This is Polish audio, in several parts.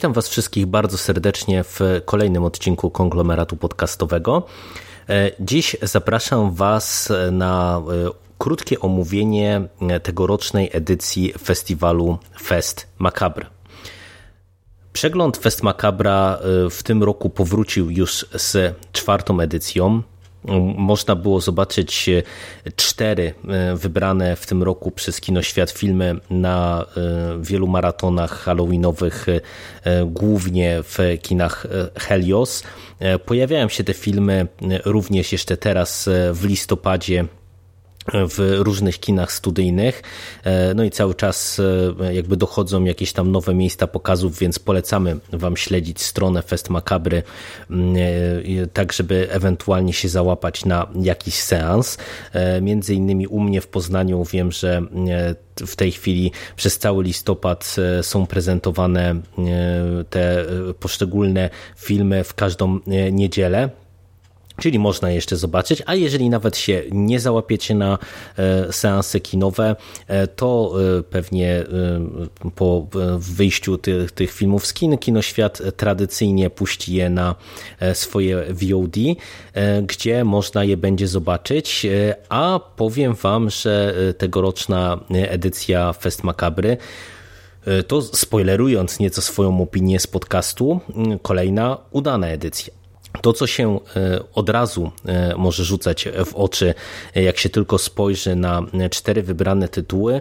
Witam Was wszystkich bardzo serdecznie w kolejnym odcinku konglomeratu podcastowego. E, dziś zapraszam Was na e, krótkie omówienie tegorocznej edycji festiwalu Fest Macabre. Przegląd Fest Macabra e, w tym roku powrócił już z czwartą edycją. Można było zobaczyć e, cztery e, wybrane w tym roku przez Kinoświat filmy na wielu maratonach halloweenowych, głównie w kinach Helios. Pojawiają się te filmy również jeszcze teraz w listopadzie w różnych kinach studyjnych. E, no i cały czas e, jakby dochodzą jakieś tam nowe miejsca pokazów, więc polecamy Wam śledzić stronę Fest Macabry, mm, e, tak żeby ewentualnie się załapać na jakiś seans. Między innymi u mnie w Poznaniu wiem, że w tej chwili przez cały listopad są prezentowane te poszczególne filmy w każdą niedzielę. Czyli można jeszcze zobaczyć, a jeżeli nawet się nie załapiecie na e, seanse kinowe, e, to e, pewnie po wyjściu tych, tych filmów z kin, Kinoświat tradycyjnie puści je na swoje VOD, gdzie można je będzie zobaczyć, a powiem Wam, że tegoroczna edycja Fest Macabry to spoilerując nieco swoją opinię z podcastu, kolejna udana edycja. To, co się e, od razu e, może rzucać w oczy, e, jak się tylko spojrzy na cztery wybrane tytuły,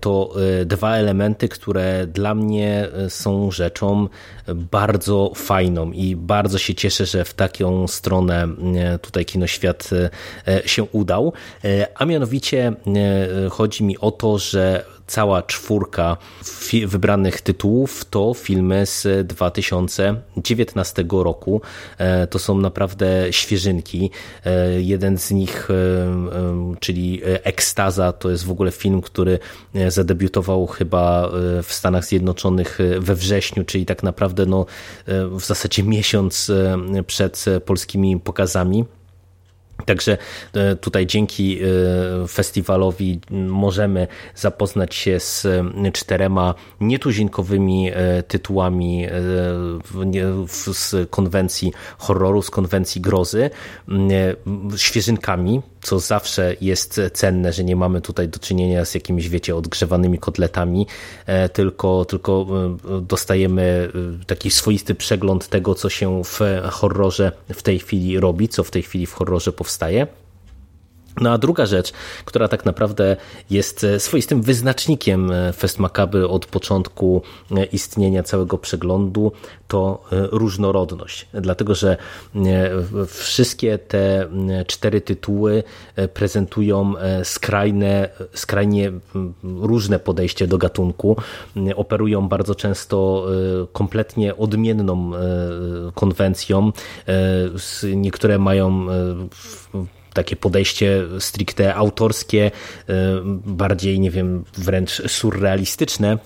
to dwa elementy, które dla mnie są rzeczą bardzo fajną i bardzo się cieszę, że w taką stronę tutaj Kinoświat się udał. A mianowicie chodzi mi o to, że cała czwórka wybranych tytułów to filmy z 2019 roku. E, to są naprawdę świeżynki. E, jeden z nich, e, czyli Ekstaza, to jest w ogóle film, który zadebiutował chyba w Stanach Zjednoczonych we wrześniu, czyli tak naprawdę no, w zasadzie miesiąc przed polskimi pokazami. Także e, tutaj dzięki e, festiwalowi możemy zapoznać się z czterema nietuzinkowymi e, tytułami z konwencji horroru, z konwencji grozy, świeżynkami, co zawsze jest cenne, że nie mamy tutaj do czynienia z jakimiś, wiecie, odgrzewanymi kotletami, tylko, tylko dostajemy taki swoisty przegląd tego, co się w horrorze w tej chwili robi, co w tej chwili w horrorze powstaje. No a druga rzecz, która tak naprawdę jest e, swoistym wyznacznikiem e, Fest Macabre od początku e, istnienia całego przeglądu, to różnorodność. Dlatego, że wszystkie te cztery tytuły prezentują skrajne, skrajnie różne podejście do gatunku. Operują bardzo często kompletnie odmienną konwencją. Niektóre mają takie podejście stricte autorskie, e, bardziej, nie wiem, wręcz surrealistyczne.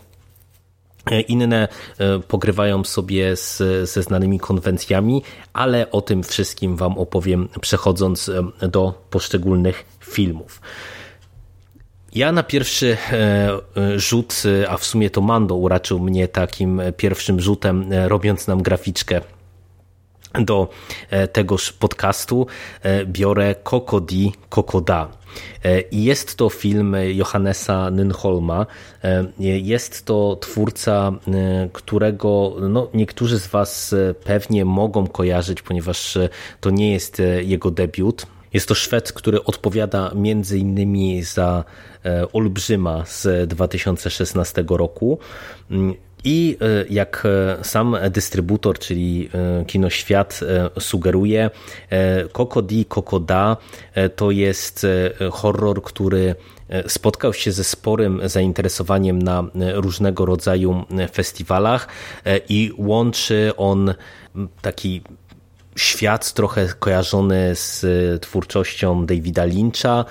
E, inne e, pogrywają sobie z, ze znanymi konwencjami, ale o tym wszystkim Wam opowiem przechodząc do poszczególnych filmów. Ja na pierwszy rzut, a w sumie to Mando uraczył mnie takim pierwszym rzutem, robiąc nam graficzkę do e, tegoż podcastu e, biorę Kokodi Kokoda. E, I jest to film Johannesa Nynholma. Jest to twórca, którego no, niektórzy z Was pewnie mogą kojarzyć, ponieważ to nie jest jego debiut. Jest to Szwed, który odpowiada między innymi za Olbrzyma z 2016 roku. I jak sam dystrybutor, czyli Kino Świat sugeruje, Kokodi Kokoda to jest horror, który spotkał się ze sporym zainteresowaniem na różnego rodzaju festiwalach i łączy on taki świat trochę kojarzony z twórczością Davida Lyncha.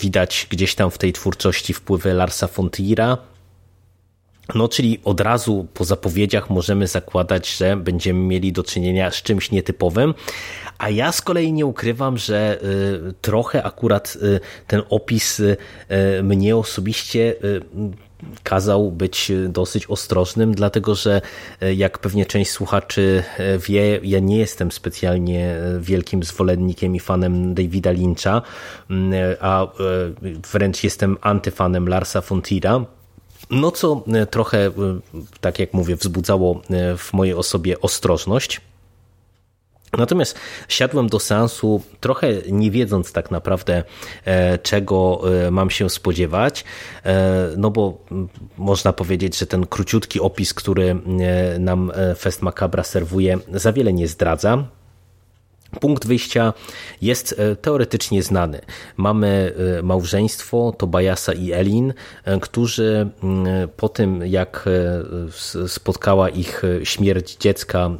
Widać gdzieś tam w tej twórczości wpływy Larsa Fontira. No, czyli od razu po zapowiedziach możemy zakładać, że będziemy mieli do czynienia z czymś nietypowym, a ja z kolei nie ukrywam, że y, trochę akurat y, ten opis y, mnie osobiście kazał być dosyć ostrożnym, dlatego że jak pewnie część słuchaczy wie, ja nie jestem specjalnie wielkim zwolennikiem i fanem Davida Lyncha, a wręcz jestem antyfanem Larsa Fontira. No co trochę, tak jak mówię, wzbudzało w mojej osobie ostrożność. Natomiast siadłem do seansu trochę nie wiedząc tak naprawdę e, czego e, mam się spodziewać, e, no bo można powiedzieć, że ten króciutki opis, który nam Fest Macabra serwuje za wiele nie zdradza. Punkt wyjścia jest e, teoretycznie znany. Mamy e, małżeństwo Tobiasa i Elin, e, którzy mm, po tym, jak spotkała ich śmierć dziecka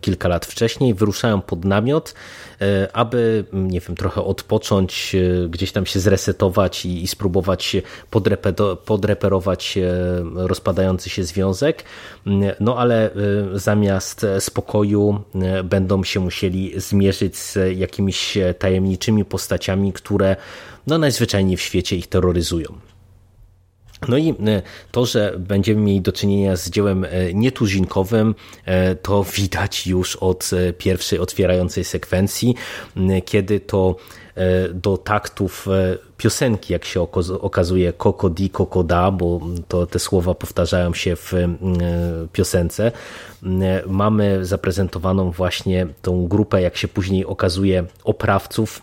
kilka lat wcześniej, wyruszają pod namiot aby, nie wiem, trochę odpocząć, e, gdzieś tam się zresetować i, i spróbować podreperować e, rozpadający się związek. No ale zamiast spokoju będą się musieli zmierzyć z jakimiś tajemniczymi postaciami, które no najzwyczajniej w świecie ich terroryzują. No i e, to, że będziemy mieli do czynienia z dziełem e, nietuzinkowym, e, to widać już od pierwszej otwierającej sekwencji, kiedy to do taktów piosenki, jak się okazuje, Koko di Koko da, bo to te słowa powtarzają się w piosence. Mamy zaprezentowaną właśnie tą grupę, jak się później okazuje, oprawców,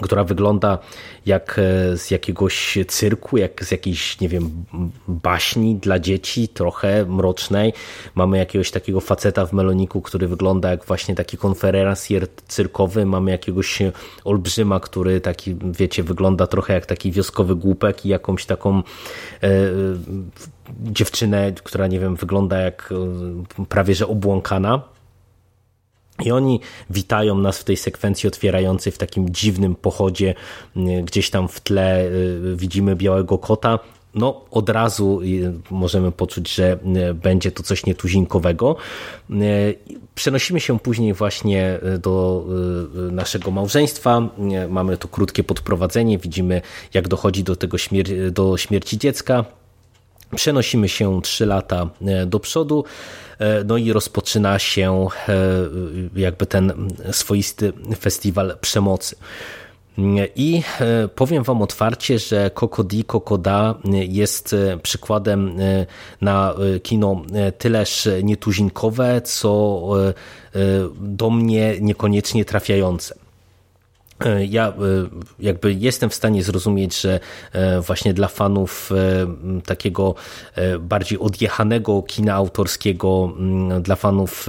która wygląda jak e, z jakiegoś cyrku, jak z jakiejś, nie wiem, baśni dla dzieci, trochę mrocznej. Mamy jakiegoś takiego faceta w meloniku, który wygląda jak właśnie taki konferencjer cyrkowy. Mamy jakiegoś olbrzyma, który taki, wiecie, wygląda trochę jak taki wioskowy głupek i jakąś taką e, dziewczynę, która, nie wiem, wygląda jak e, prawie że obłąkana. I oni witają nas w tej sekwencji otwierającej w takim dziwnym pochodzie. Gdzieś tam w tle y, widzimy białego kota. No, od razu y, możemy poczuć, że y, będzie to coś nietuzinkowego. Przenosimy się później właśnie do naszego małżeństwa. Mamy tu krótkie podprowadzenie. Widzimy, jak dochodzi do tego śmier do śmierci dziecka. Przenosimy się trzy lata do przodu. E, no i rozpoczyna się e, jakby ten swoisty festiwal przemocy. I e, powiem Wam otwarcie, że Kokodi Kokoda jest przykładem na kino tyleż nietuzinkowe, co do mnie niekoniecznie trafiające. E, ja e, jakby jestem w stanie zrozumieć, że e, właśnie dla fanów takiego bardziej odjechanego kina autorskiego, dla fanów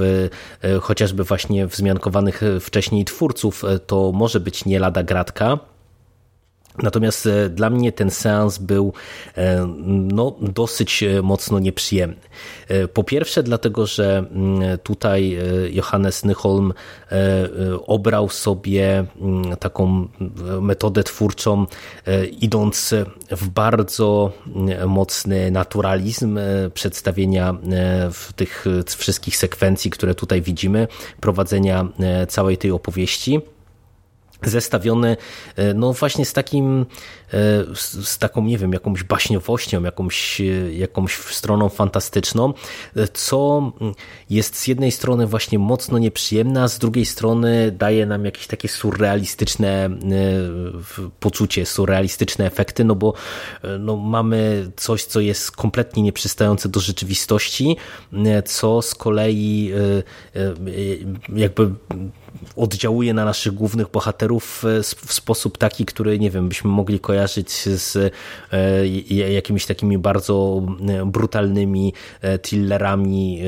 chociażby właśnie wzmiankowanych wcześniej twórców, to może być nie lada gratka. Natomiast e, dla mnie ten seans był e, no, dosyć e, mocno nieprzyjemny. Po pierwsze, dlatego, że mm, tutaj Johannes Nyholm obrał sobie mm, taką metodę twórczą, idąc w bardzo mm, mocny naturalizm przedstawienia tych wszystkich sekwencji, które tutaj widzimy, prowadzenia całej tej opowieści zestawiony e, no właśnie z takim e, z taką, nie wiem, jakąś baśniowością, jakąś, e, jakąś stroną fantastyczną, co jest z jednej strony właśnie mocno nieprzyjemne, a z drugiej strony daje nam jakieś takie surrealistyczne poczucie, surrealistyczne efekty, no bo no, mamy coś, co jest kompletnie nieprzystające do rzeczywistości, co z kolei jakby oddziałuje na naszych głównych bohaterów w sposób taki, który nie wiem, byśmy mogli kojarzyć z jakimiś takimi bardzo brutalnymi thrillerami,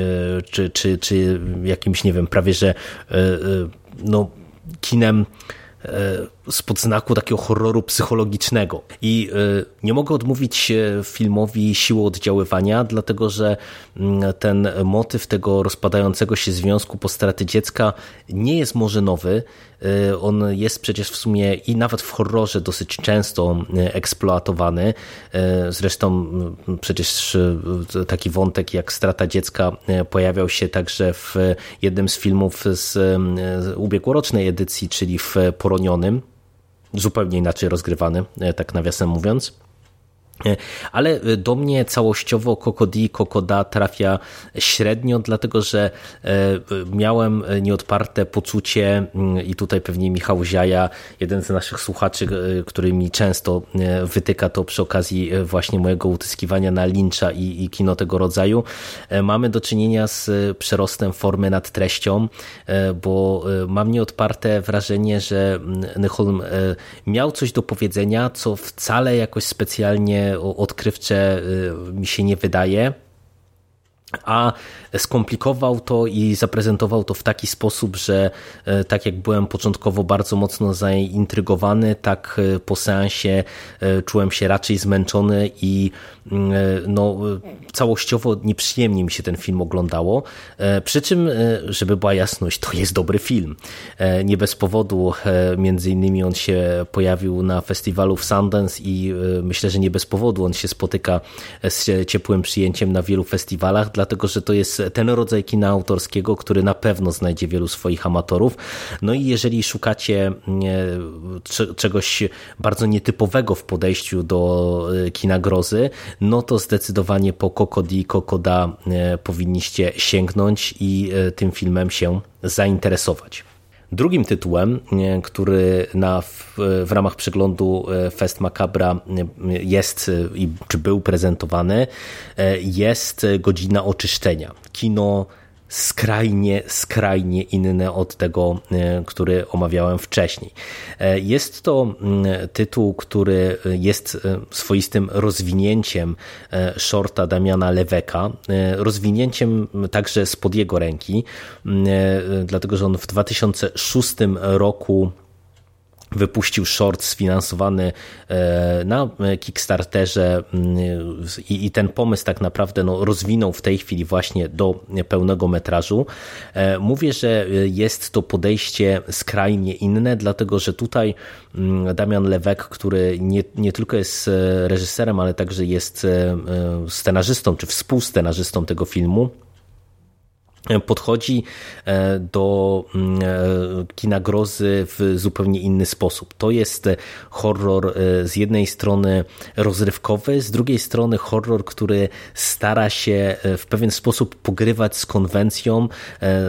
czy, czy, czy jakimś, nie wiem, prawie że no, kinem spod znaku takiego horroru psychologicznego. I e, nie mogę odmówić filmowi siły oddziaływania, dlatego że mm, ten motyw tego rozpadającego się związku po straty dziecka nie jest może nowy. E, on jest przecież w sumie i nawet w horrorze dosyć często e, eksploatowany. Zresztą mm, przecież taki wątek jak strata dziecka pojawiał się także w jednym z filmów z ubiegłorocznej edycji, czyli w Poronionym zupełnie inaczej rozgrywany, tak nawiasem mówiąc. E, ale e, do mnie całościowo Kokodi Kokoda trafia średnio, dlatego że e, miałem nieodparte poczucie mm, i tutaj pewnie Michał Ziaja, jeden z naszych słuchaczy, który mi często wytyka to przy okazji właśnie mojego utyskiwania na Lyncha i, i kino tego rodzaju. Mamy do czynienia z przerostem formy nad treścią, bo mam nieodparte wrażenie, że mm, Nyholm miał coś do powiedzenia, co wcale jakoś specjalnie odkrywcze y, mi się nie wydaje a skomplikował to i zaprezentował to w taki sposób, że e, tak jak byłem początkowo bardzo mocno zaintrygowany, tak e, po seansie e, czułem się raczej zmęczony i mm, no, całościowo nieprzyjemnie mi się ten film oglądało. Przy czym, żeby była jasność, to jest dobry film. Nie bez powodu między innymi on się pojawił na festiwalu w Sundance i myślę, że nie bez powodu on się spotyka z ciepłym przyjęciem na wielu festiwalach, dlatego że to jest ten rodzaj kina autorskiego, który na pewno znajdzie wielu swoich amatorów. No i jeżeli szukacie czegoś bardzo nietypowego w podejściu do e, kina grozy, no to zdecydowanie po Kokodi Kokoda e, powinniście sięgnąć i e, tym filmem się zainteresować. Drugim tytułem, który na, w, w, ramach przeglądu e, Fest Macabra jest i czy był prezentowany, e, jest Godzina Oczyszczenia. Kino skrajnie, skrajnie inne od tego, e, który omawiałem wcześniej. E, jest to tytuł, który jest e, swoistym rozwinięciem shorta Damiana Leweka, rozwinięciem także spod jego ręki, dlatego że on w 2006 roku wypuścił short sfinansowany e, na Kickstarterze mm, i ten pomysł tak naprawdę no, rozwinął w tej chwili właśnie do pełnego metrażu. E, mówię, że jest to podejście skrajnie inne, dlatego że tutaj mm, Damian Lewek, który nie, nie tylko jest e, reżyserem, ale także jest scenarzystą czy współscenarzystą tego filmu, podchodzi e, do mm, e, kina grozy w zupełnie inny sposób. To jest horror e, z jednej strony rozrywkowy, z drugiej strony horror, który stara się w pewien sposób pogrywać z konwencją,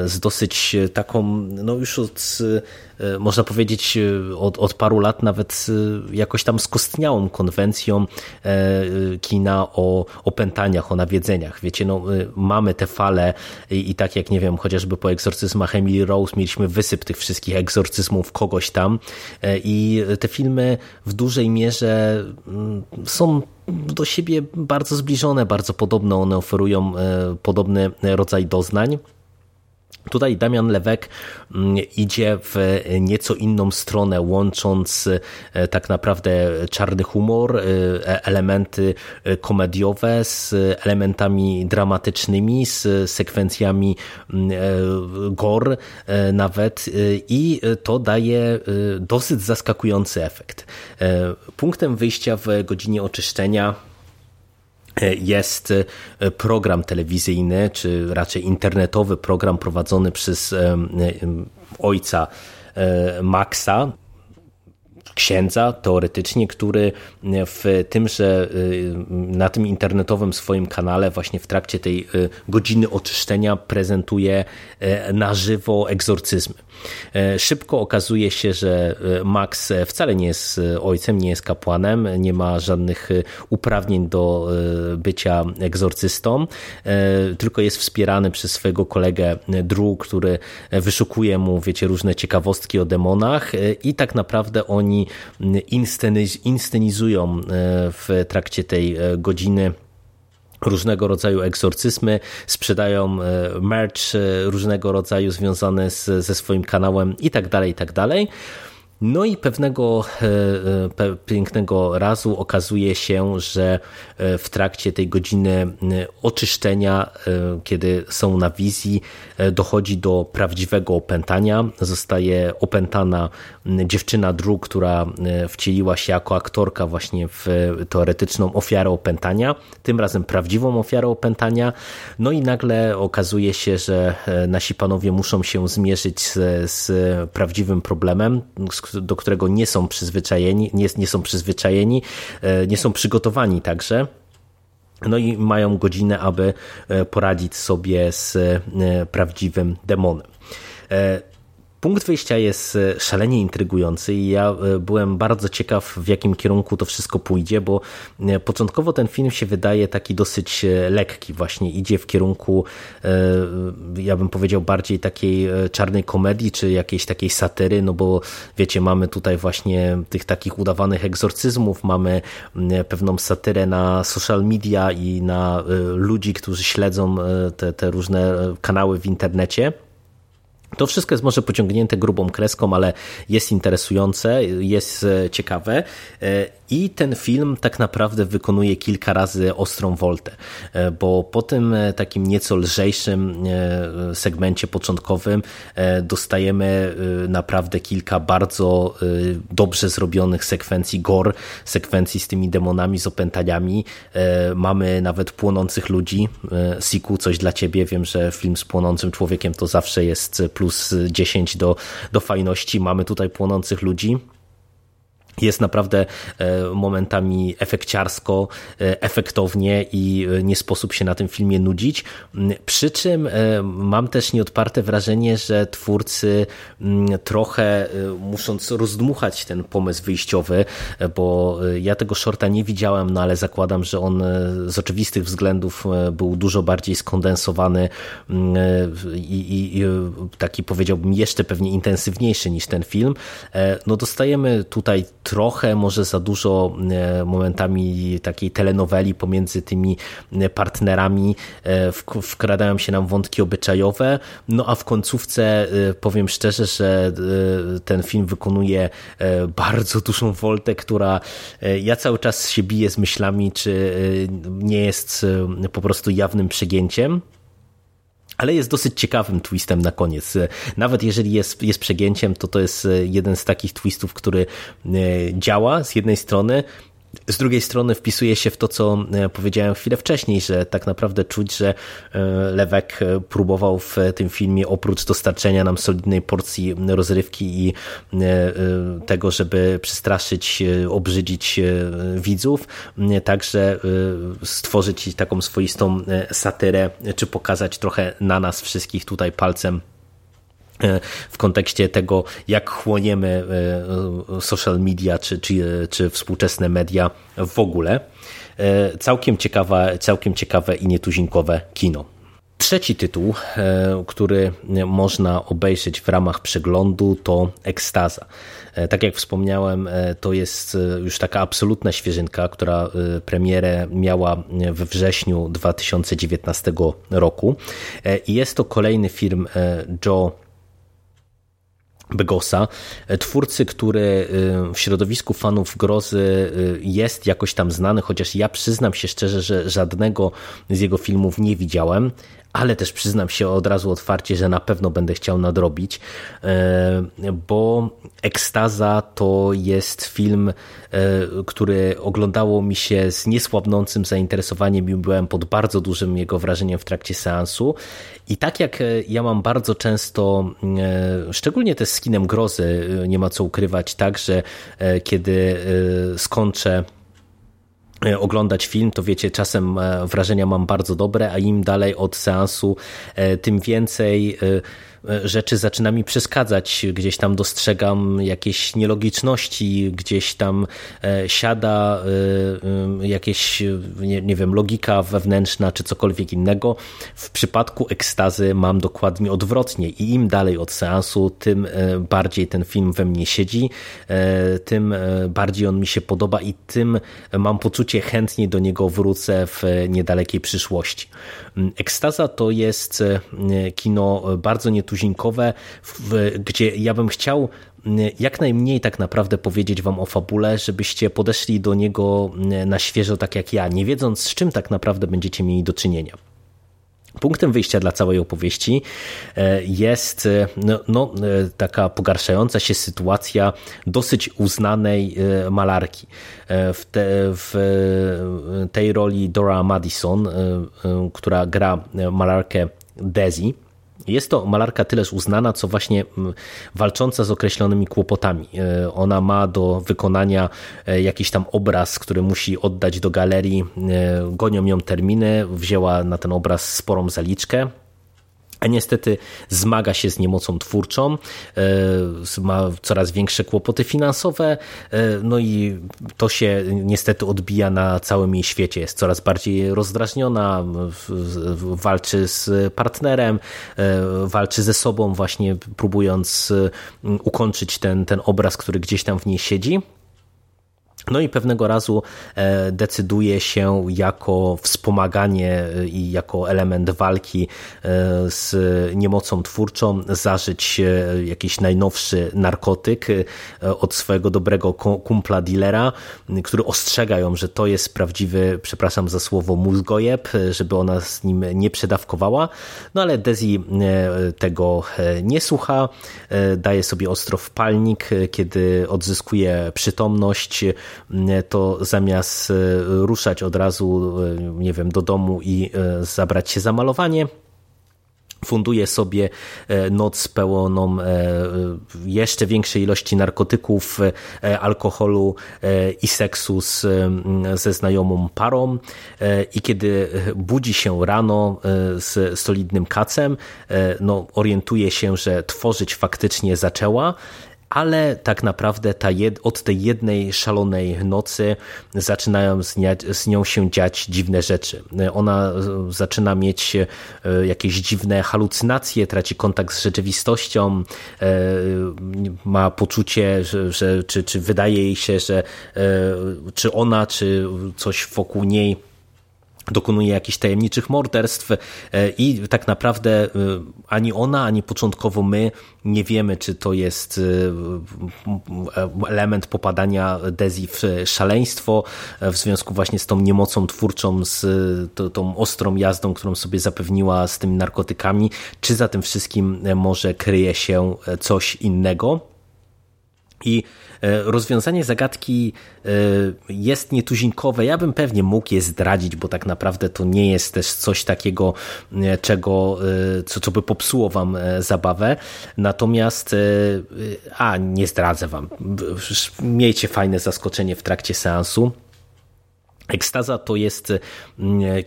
z dosyć taką, no już od można powiedzieć, od, od paru lat nawet jakoś tam skostniałą konwencją kina o opętaniach, o nawiedzeniach. Wiecie, no, mamy te fale i, i tak jak, nie wiem, chociażby po egzorcyzmach Emily Rose mieliśmy wysyp tych wszystkich egzorcyzmów kogoś tam i te filmy w dużej mierze mm, są do siebie bardzo zbliżone, bardzo podobne, one oferują podobny rodzaj doznań. Tutaj Damian Lewek mm, idzie w nieco inną stronę, łącząc e, tak naprawdę czarny humor, e, elementy e, komediowe z elementami dramatycznymi, z sekwencjami mm, gore nawet i to daje dosyć zaskakujący efekt. Punktem wyjścia w godzinie oczyszczenia jest e, program telewizyjny, czy raczej internetowy program prowadzony przez e, ojca e, Maxa. Księdza teoretycznie, który w tymże na tym internetowym swoim kanale właśnie w trakcie tej godziny oczyszczenia prezentuje na żywo egzorcyzmy. Szybko okazuje się, że Max wcale nie jest ojcem, nie jest kapłanem, nie ma żadnych uprawnień do bycia egzorcystą, tylko jest wspierany przez swojego kolegę Drew, który wyszukuje mu, wiecie, różne ciekawostki o demonach i tak naprawdę oni inscenizują w trakcie tej godziny różnego rodzaju egzorcyzmy, sprzedają merch różnego rodzaju związane z, ze swoim kanałem i tak dalej, i tak dalej. No i pewnego e, pięknego razu okazuje się, że e, w trakcie tej godziny e, oczyszczenia, kiedy są na wizji, dochodzi do prawdziwego opętania. Zostaje opętana dziewczyna Drew, która wcieliła się jako aktorka właśnie w teoretyczną ofiarę opętania, tym razem prawdziwą ofiarę opętania. No i nagle okazuje się, że nasi panowie muszą się zmierzyć z, z prawdziwym problemem, z do którego nie są przyzwyczajeni, nie, nie są przyzwyczajeni, e, nie są przygotowani także. No i mają godzinę, aby e, poradzić sobie z e, prawdziwym demonem. Punkt wyjścia jest e, szalenie intrygujący i ja e, byłem bardzo ciekaw, w jakim kierunku to wszystko pójdzie, bo e, początkowo ten film się wydaje taki dosyć lekki, właśnie idzie w kierunku, ja bym powiedział, bardziej takiej czarnej komedii, czy jakiejś takiej satyry, no bo wiecie, mamy tutaj właśnie tych takich udawanych egzorcyzmów, mamy pewną satyrę na social media i na ludzi, którzy śledzą te, te różne kanały w internecie. To wszystko jest może pociągnięte grubą kreską, ale jest interesujące, jest e, ciekawe. E, i ten film tak naprawdę wykonuje kilka razy ostrą woltę, e, bo po tym takim nieco lżejszym segmencie początkowym dostajemy naprawdę kilka bardzo dobrze zrobionych sekwencji gore, sekwencji z tymi demonami, z opętaniami. Mamy nawet płonących ludzi. Siku, coś dla ciebie. Wiem, że film z płonącym człowiekiem to zawsze jest plus 10 do, do fajności. Mamy tutaj płonących ludzi jest naprawdę e, momentami efekciarsko, e, efektownie i e, nie sposób się na tym filmie nudzić. Mm, przy czym mam też nieodparte wrażenie, że twórcy mm, trochę musząc rozdmuchać ten pomysł wyjściowy, bo ja tego shorta nie widziałem, no ale zakładam, że on z oczywistych względów był dużo bardziej skondensowany mm, i, i taki powiedziałbym jeszcze pewnie intensywniejszy niż ten film. No dostajemy tutaj trochę może za dużo e, momentami takiej telenoweli pomiędzy tymi e, partnerami, e, wkradają się nam wątki obyczajowe, no a w końcówce powiem szczerze, że ten film wykonuje bardzo dużą woltę, która ja cały czas się biję z myślami, czy nie jest po prostu jawnym przegięciem ale jest dosyć ciekawym twistem na koniec. Nawet jeżeli jest, jest przegięciem, to to jest jeden z takich twistów, który e, działa z jednej strony, z drugiej strony wpisuje się w to, co e, powiedziałem chwilę wcześniej, że tak naprawdę czuć, że e, Lewek e, próbował w tym filmie oprócz dostarczenia nam solidnej porcji rozrywki i tego, żeby przestraszyć, obrzydzić widzów, także stworzyć taką swoistą satyrę, czy pokazać trochę na nas wszystkich tutaj palcem w kontekście tego, jak chłoniemy e, social media czy, czy, czy współczesne media w ogóle. E, całkiem ciekawe, całkiem ciekawe i nietuzinkowe kino. Trzeci tytuł, który można obejrzeć w ramach przeglądu, to Ekstaza. Tak jak wspomniałem, to jest już taka absolutna świeżynka, która premierę miała we wrześniu 2019 roku. I jest to kolejny film Joe Begosa, twórcy, który y, w środowisku fanów grozy y, jest jakoś tam znany, chociaż ja przyznam się szczerze, że żadnego z jego filmów nie widziałem, ale też przyznam się od razu otwarcie, że na pewno będę chciał nadrobić, bo Ekstaza to jest film, który oglądało mi się z niesłabnącym zainteresowaniem i byłem pod bardzo dużym jego wrażeniem w trakcie seansu. I tak jak ja mam bardzo często, szczególnie też z kinem grozy, nie ma co ukrywać, tak, że kiedy skończę E, oglądać film, to wiecie, czasem e, wrażenia mam bardzo dobre, a im dalej od seansu, e, tym więcej E, rzeczy zaczyna mi przeszkadzać. Gdzieś tam dostrzegam jakieś nielogiczności, gdzieś tam e, siada e, jakieś, nie, nie wiem, logika wewnętrzna czy cokolwiek innego. W przypadku ekstazy mam dokładnie odwrotnie i im dalej od seansu, tym bardziej ten film we mnie siedzi, tym bardziej on mi się podoba i tym mam poczucie chętnie do niego wrócę w niedalekiej przyszłości. Ekstaza to jest kino bardzo nietuzinkowe, nietuzinkowe, gdzie ja bym chciał mm, jak najmniej tak naprawdę powiedzieć wam o fabule, żebyście podeszli do niego mm, na świeżo tak jak ja, nie wiedząc z czym tak naprawdę będziecie mieli do czynienia. Punktem wyjścia dla całej opowieści e, jest e, no, no, e, taka pogarszająca się sytuacja dosyć uznanej malarki. W, te, w tej roli Dora Madison, która gra malarkę Desi, jest to malarka tyleż uznana, co właśnie mm, walcząca z określonymi kłopotami. E, ona ma do wykonania e, jakiś tam obraz, który musi oddać do galerii. E, gonią ją terminy, wzięła na ten obraz sporą zaliczkę a niestety zmaga się z niemocą twórczą, e, ma coraz większe kłopoty finansowe, e, no i to się niestety odbija na całym jej świecie. Jest coraz bardziej rozdrażniona, walczy z partnerem, e, walczy ze sobą, właśnie próbując ukończyć ten, ten obraz, który gdzieś tam w niej siedzi. No i pewnego razu e, decyduje się jako wspomaganie e, i jako element walki e, z niemocą twórczą zażyć jakiś najnowszy narkotyk od swojego dobrego kumpla dealera, który ostrzega ją, że to jest prawdziwy, przepraszam za słowo, mózgojeb, żeby ona z nim nie przedawkowała. No ale Dezi tego nie słucha, daje sobie ostro w palnik, kiedy odzyskuje przytomność, to zamiast e, ruszać od razu, e, nie wiem, do domu i e, zabrać się za malowanie, funduje sobie noc pełną jeszcze większej ilości narkotyków, alkoholu i seksu z, ze znajomą parą. I kiedy budzi się rano z solidnym kacem, no, orientuje się, że tworzyć faktycznie zaczęła, ale tak naprawdę ta jed, od tej jednej szalonej nocy zaczynają z, nie, z, nią się dziać dziwne rzeczy. Ona e, zaczyna mieć e, jakieś dziwne halucynacje, traci kontakt z rzeczywistością, e, ma poczucie, że, że czy, czy wydaje jej się, że czy ona, czy coś wokół niej dokonuje jakichś tajemniczych morderstw e, i tak naprawdę e, ani ona, ani początkowo my nie wiemy, czy to jest e, element popadania Dezi w szaleństwo w związku właśnie z tą niemocą twórczą, z tą ostrą jazdą, którą sobie zapewniła z tymi narkotykami, czy za tym wszystkim może kryje się coś innego. I e, rozwiązanie zagadki e, jest nietuzinkowe. Ja bym pewnie mógł je zdradzić, bo tak naprawdę to nie jest też coś takiego, e, czego, co, co by popsuło wam zabawę. Natomiast, a nie zdradzę wam. Miejcie fajne zaskoczenie w trakcie seansu. Ekstaza to jest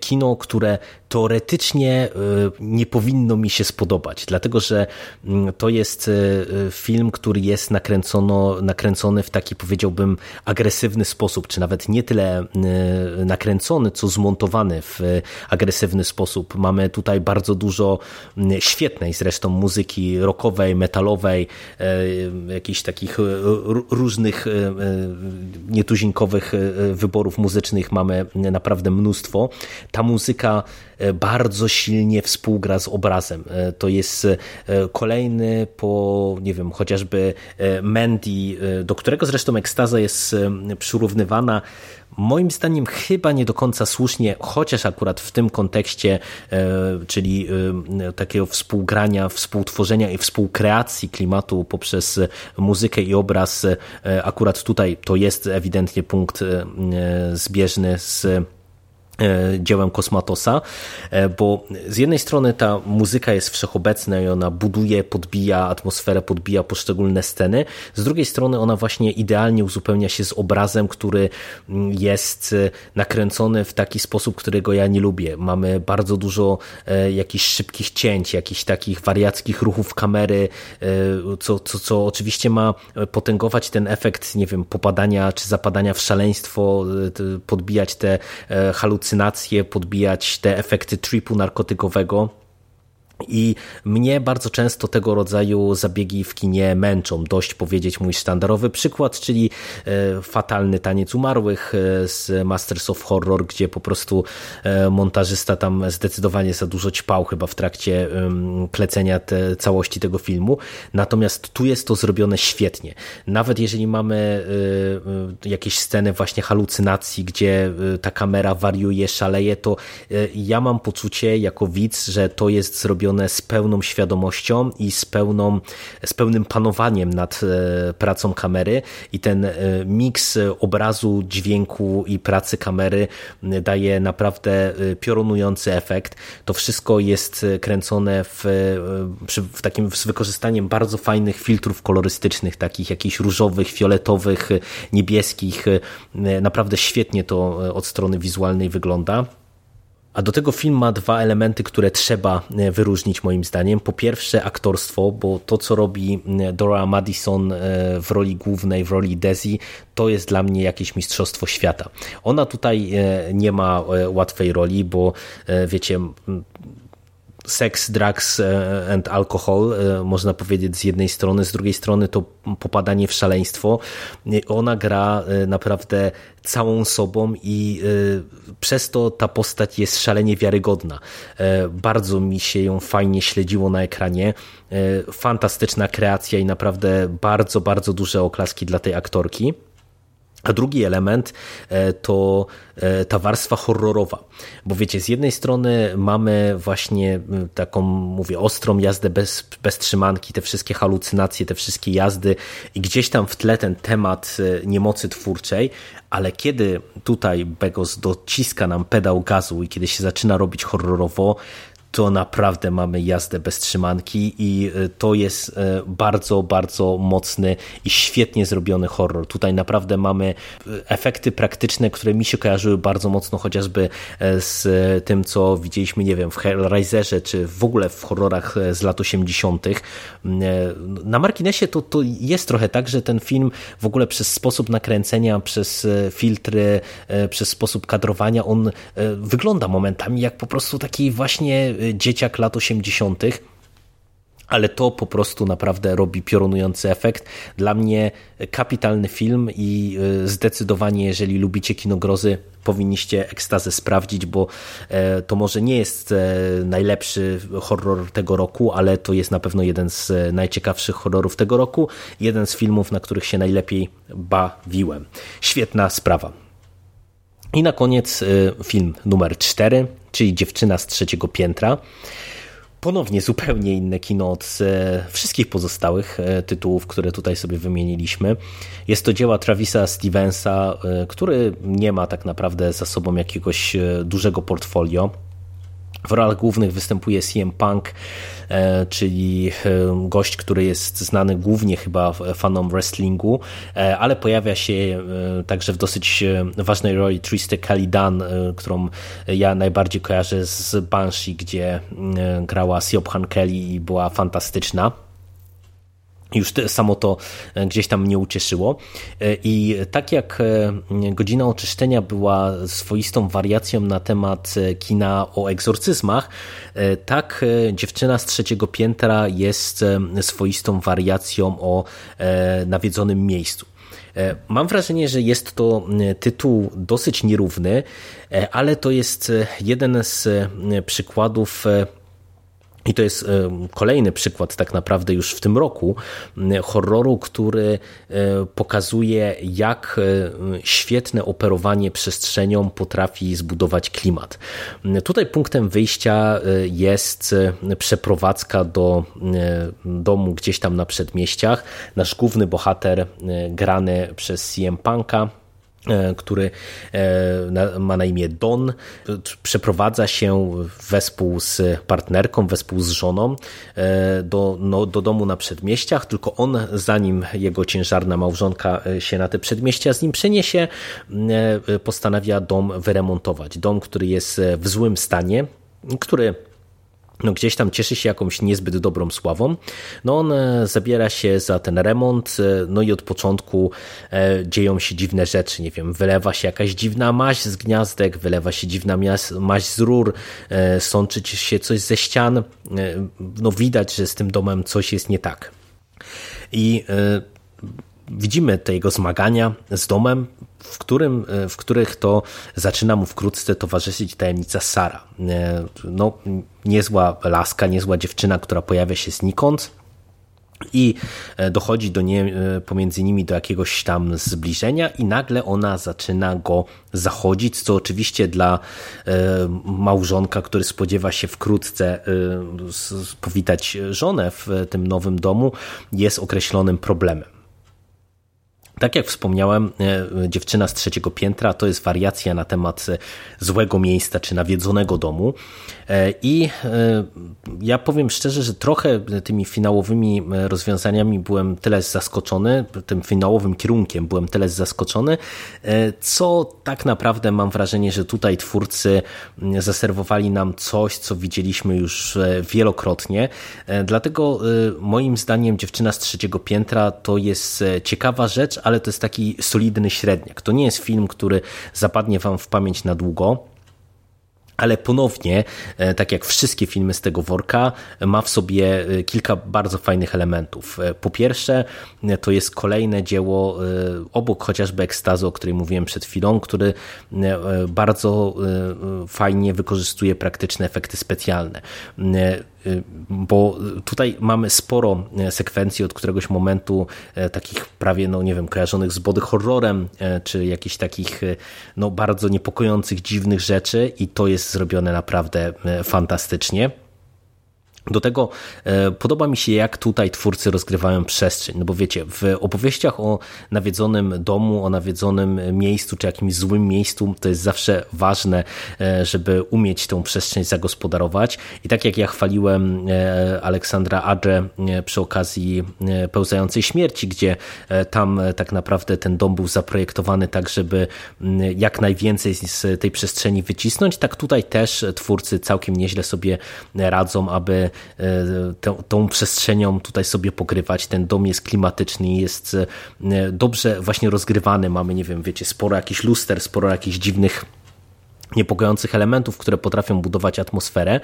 kino, które teoretycznie e, nie powinno mi się spodobać, dlatego że mm, to jest e, film, który jest nakręcono, nakręcony w taki powiedziałbym agresywny sposób, czy nawet nie tyle e, nakręcony, co zmontowany w agresywny sposób. Mamy tutaj bardzo dużo mm, świetnej zresztą muzyki rockowej, metalowej, jakichś takich różnych nietuzinkowych wyborów muzycznych mamy naprawdę mnóstwo. Ta muzyka E, bardzo silnie współgra z obrazem. E, to jest e, kolejny po, nie wiem, chociażby Mandy, do którego zresztą ekstaza jest przyrównywana moim zdaniem chyba nie do końca słusznie, chociaż akurat w tym kontekście, czyli takiego współgrania, współtworzenia i współkreacji klimatu poprzez muzykę i obraz, akurat tutaj to jest ewidentnie punkt zbieżny z E, dziełem Kosmatosa, e, bo z jednej strony ta muzyka jest wszechobecna i ona buduje, podbija atmosferę, podbija poszczególne sceny, z drugiej strony ona właśnie idealnie uzupełnia się z obrazem, który mm, jest e, nakręcony w taki sposób, którego ja nie lubię. Mamy bardzo dużo jakichś szybkich cięć, jakichś takich wariackich ruchów kamery, co, co, co oczywiście ma potęgować ten efekt, nie wiem, popadania czy zapadania w szaleństwo, podbijać te halucynacje halucynacje, podbijać te efekty tripu narkotykowego i mnie bardzo często tego rodzaju zabiegi w kinie męczą. Dość powiedzieć mój sztandarowy przykład, czyli e, fatalny taniec umarłych e, z Masters of Horror, gdzie po prostu e, montażysta tam zdecydowanie za dużo ćpał chyba w trakcie plecenia te, całości tego filmu. Natomiast tu jest to zrobione świetnie. Nawet jeżeli mamy jakieś sceny właśnie halucynacji, gdzie ta kamera wariuje, szaleje, to ja mam poczucie jako widz, że to jest zrobione zrobione z pełną świadomością i z, pełną, z pełnym panowaniem nad e, pracą kamery i ten e, miks obrazu, dźwięku i pracy kamery daje naprawdę e, piorunujący efekt. To wszystko jest kręcone w, w takim z wykorzystaniem bardzo fajnych filtrów kolorystycznych, takich jakichś różowych, fioletowych, niebieskich. Naprawdę świetnie to od strony wizualnej wygląda. A do tego film ma dwa elementy, które trzeba e, wyróżnić moim zdaniem. Po pierwsze aktorstwo, bo to co robi e, Dora Madison e, w roli głównej, w roli Desi, to jest dla mnie jakieś mistrzostwo świata. Ona tutaj nie ma łatwej roli, bo wiecie, seks, drugs and alkohol, można powiedzieć z jednej strony, z drugiej strony to popadanie w szaleństwo. Ona gra naprawdę całą sobą i e, przez to ta postać jest szalenie wiarygodna. E, bardzo mi się ją fajnie śledziło na ekranie. E, fantastyczna kreacja i naprawdę bardzo, bardzo duże oklaski dla tej aktorki. A drugi element e, to e, ta warstwa horrorowa, bo wiecie, z jednej strony mamy właśnie taką, mówię, ostrą jazdę bez, bez trzymanki, te wszystkie halucynacje, te wszystkie jazdy i gdzieś tam w tle ten temat e, niemocy twórczej, ale kiedy tutaj Begos dociska nam pedał gazu i kiedy się zaczyna robić horrorowo, to naprawdę mamy jazdę bez trzymanki i e, to jest e, bardzo, bardzo mocny i świetnie zrobiony horror. Tutaj naprawdę mamy e, efekty praktyczne, które mi się kojarzyły bardzo mocno chociażby z tym, co widzieliśmy, nie wiem, w Hellraiserze, czy w ogóle w horrorach z lat 80. Na marginesie to, to jest trochę tak, że ten film w ogóle przez sposób nakręcenia, przez filtry, przez sposób kadrowania, on wygląda momentami jak po prostu taki właśnie dzieciak lat 80., ale to po prostu naprawdę robi piorunujący efekt. Dla mnie kapitalny film i y, zdecydowanie, jeżeli lubicie kino grozy, powinniście ekstazę sprawdzić, bo e, to może nie jest e, najlepszy horror tego roku, ale to jest na pewno jeden z e, najciekawszych horrorów tego roku, jeden z filmów, na których się najlepiej bawiłem. Świetna sprawa. I na koniec film numer 4, czyli Dziewczyna z trzeciego piętra. Ponownie zupełnie inne kino od e, wszystkich pozostałych e, tytułów, które tutaj sobie wymieniliśmy. Jest to dzieła Travisa Stevensa, który nie ma tak naprawdę za sobą jakiegoś dużego portfolio. W rolach głównych występuje CM Punk, e, czyli e, gość, który jest znany głównie chyba fanom wrestlingu, e, ale pojawia się także w dosyć ważnej roli Trista Kalidan, którą ja najbardziej kojarzę z Banshee, gdzie grała Siobhan Kelly i była fantastyczna. Już samo to e, gdzieś tam mnie ucieszyło. E, I tak jak e, Godzina Oczyszczenia była swoistą wariacją na temat kina o egzorcyzmach, tak Dziewczyna z trzeciego piętra jest swoistą wariacją o nawiedzonym miejscu. Mam wrażenie, że jest to tytuł dosyć nierówny, ale to jest jeden z przykładów I to jest kolejny przykład, tak naprawdę już w tym roku, horroru, który pokazuje, jak świetne operowanie przestrzenią potrafi zbudować klimat. Tutaj punktem wyjścia jest przeprowadzka do domu gdzieś tam na przedmieściach. Nasz główny bohater, grany przez CM Punka, E, który e, ma na imię Don, przeprowadza się wespół z partnerką, wespół z żoną e, do, no, do domu na przedmieściach, tylko on, zanim jego ciężarna małżonka się na te przedmieścia z nim przeniesie, postanawia dom wyremontować. Dom, który jest w złym stanie, który no gdzieś tam cieszy się jakąś niezbyt dobrą sławą. No on e, zabiera się za ten remont, e, no i od początku e, dzieją się dziwne rzeczy, nie wiem, wylewa się jakaś dziwna maź z gniazdek, wylewa się dziwna maź z rur, sączyć się coś ze ścian, no widać, że z tym domem coś jest nie tak. I widzimy te jego zmagania z domem, w, którym, w których to zaczyna mu wkrótce towarzyszyć tajemnica Sara. E, no, niezła laska, niezła dziewczyna, która pojawia się znikąd, i e, dochodzi do nie, e, pomiędzy nimi do jakiegoś tam zbliżenia i nagle ona zaczyna go zachodzić, co oczywiście dla małżonka, który spodziewa się wkrótce powitać żonę w tym nowym domu, jest określonym problemem. Tak jak wspomniałem, e, dziewczyna z trzeciego piętra to jest wariacja na temat e, złego miejsca czy nawiedzonego domu. E, I ja powiem szczerze, że trochę tymi finałowymi rozwiązaniami byłem tyle zaskoczony, tym finałowym kierunkiem byłem tyle zaskoczony, co tak naprawdę mam wrażenie, że tutaj twórcy zaserwowali nam coś, co widzieliśmy już wielokrotnie. Dlatego moim zdaniem dziewczyna z trzeciego piętra to jest ciekawa rzecz, ale to jest taki solidny średniak. To nie jest film, który zapadnie wam w pamięć na długo. Ale ponownie, e, tak jak wszystkie filmy z tego worka, ma w sobie e, kilka bardzo fajnych elementów. E, po pierwsze, to jest kolejne dzieło, obok chociażby ekstazu, o której mówiłem przed chwilą, który bardzo fajnie wykorzystuje praktyczne efekty specjalne. Y, bo tutaj mamy sporo e, sekwencji od któregoś momentu e, takich prawie, no nie wiem, kojarzonych z body horrorem, e, czy jakichś takich no bardzo niepokojących, dziwnych rzeczy i to jest zrobione naprawdę fantastycznie. Do tego e, podoba mi się, jak tutaj twórcy rozgrywają przestrzeń. No bo wiecie, w opowieściach o nawiedzonym domu, o nawiedzonym miejscu, czy jakimś złym miejscu, to jest zawsze ważne, e, żeby umieć tą przestrzeń zagospodarować. I tak jak ja chwaliłem e, Aleksandra Adre przy okazji pełzającej śmierci, gdzie tam tak naprawdę ten dom był zaprojektowany tak, żeby jak najwięcej z tej przestrzeni wycisnąć, tak tutaj też twórcy całkiem nieźle sobie radzą, aby Tą, tą przestrzenią tutaj sobie pokrywać. Ten dom jest klimatyczny, jest e, dobrze właśnie rozgrywany. Mamy, nie wiem, wiecie, sporo jakichś luster, sporo jakichś dziwnych niepokojących elementów, które potrafią budować atmosferę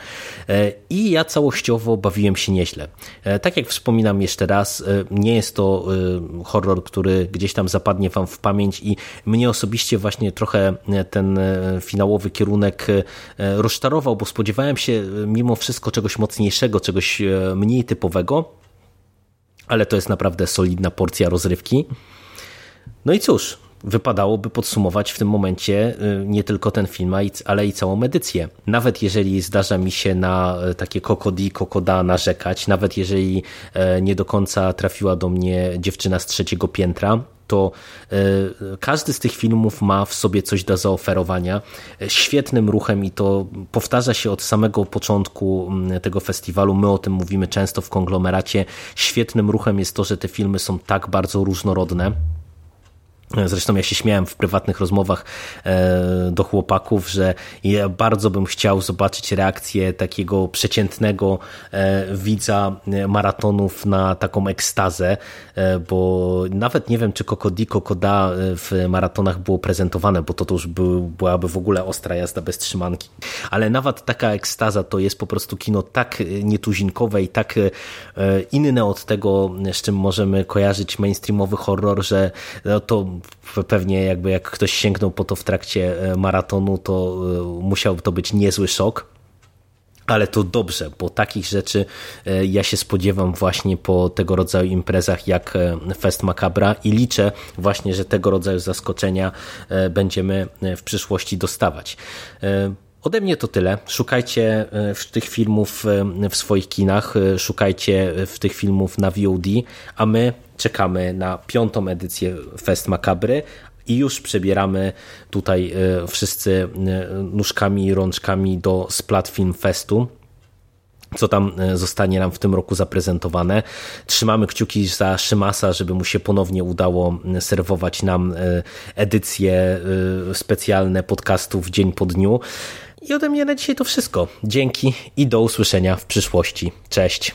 e, i ja całościowo bawiłem się nieźle. Tak jak wspominam jeszcze raz, nie jest to horror, który gdzieś tam zapadnie wam w pamięć i mnie osobiście właśnie trochę ten finałowy kierunek rozczarował, bo spodziewałem się mimo wszystko czegoś mocniejszego, czegoś mniej typowego, ale to jest naprawdę solidna porcja rozrywki. No i cóż, wypadałoby podsumować w tym momencie y, nie tylko ten film, ale i całą edycję. Nawet jeżeli zdarza mi się na y, takie kokodi, kokoda narzekać, nawet jeżeli y, nie do końca trafiła do mnie dziewczyna z trzeciego piętra, to każdy z tych filmów ma w sobie coś do zaoferowania. Świetnym ruchem i to powtarza się od samego początku mm, tego festiwalu. My o tym mówimy często w konglomeracie. Świetnym ruchem jest to, że te filmy są tak bardzo różnorodne Zresztą ja się śmiałem w prywatnych rozmowach e, do chłopaków, że ja bardzo bym chciał zobaczyć reakcję takiego przeciętnego e, widza maratonów na taką ekstazę, e, bo nawet nie wiem, czy Kokodi Kokoda w maratonach było prezentowane, bo to, to już był, byłaby w ogóle ostra jazda bez trzymanki. Ale nawet taka ekstaza to jest po prostu kino tak nietuzinkowe i tak inne od tego, z czym możemy kojarzyć mainstreamowy horror, że to pewnie jakby jak ktoś sięgnął po to w trakcie e, maratonu, to e, musiał to być niezły szok. Ale to dobrze, bo takich rzeczy e, ja się spodziewam właśnie po tego rodzaju imprezach jak Fest Macabra i liczę właśnie, że tego rodzaju zaskoczenia będziemy w przyszłości dostawać. Ode mnie to tyle. Szukajcie tych filmów w swoich kinach, szukajcie w tych filmów na VOD, a my czekamy na piątą edycję Fest Macabry, i już przebieramy tutaj e, wszyscy e, nóżkami i rączkami do Splat Film Festu co tam e, zostanie nam w tym roku zaprezentowane. Trzymamy kciuki za Szymasa, żeby mu się ponownie udało serwować nam edycje specjalne podcastów dzień po dniu. I ode mnie na dzisiaj to wszystko. Dzięki i do usłyszenia w przyszłości. Cześć.